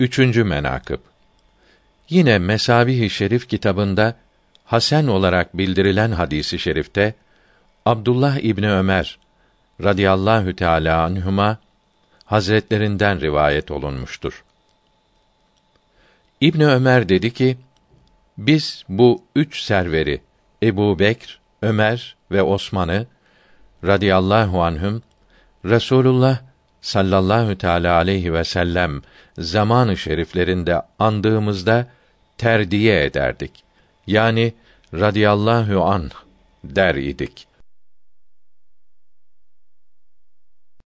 Üçüncü menakıb Yine Mesabih-i Şerif kitabında hasen olarak bildirilen hadisi şerifte Abdullah İbni Ömer radıyallahu teala anhuma hazretlerinden rivayet olunmuştur. İbn Ömer dedi ki: Biz bu üç serveri Ebu Bekr, Ömer ve Osman'ı radıyallahu anhüm Resulullah sallallahu teala aleyhi ve sellem zamanı şeriflerinde andığımızda terdiye ederdik. Yani radıyallahu an der idik.